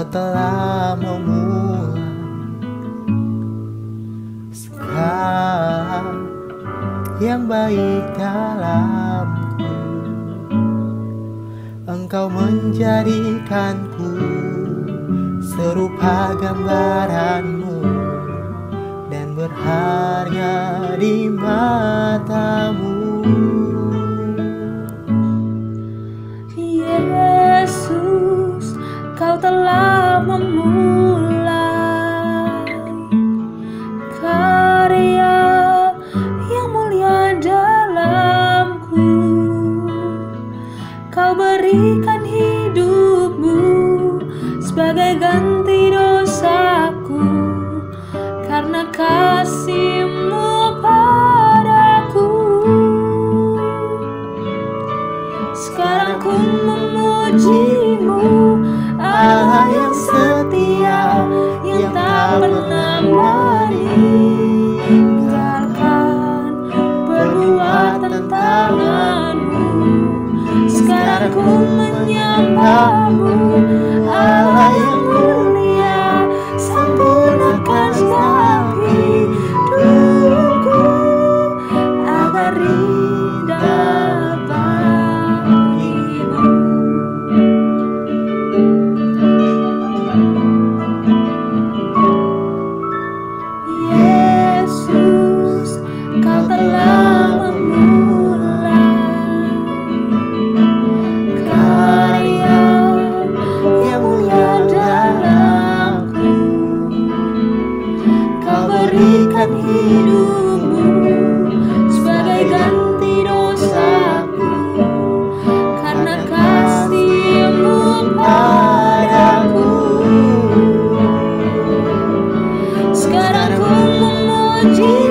telah memulai Sekarang yang baik dalamku. Engkau menjadikanku serupa gambaranmu Dan berharga di matamu kau telah memulai karya yang mulia dalamku. Kau berikan hidupmu sebagai ganti Ku menyambamu Allah yang mulia berikan hidupmu sebagai ganti dosaku karena kasihmu padaku. Sekarang ku memuji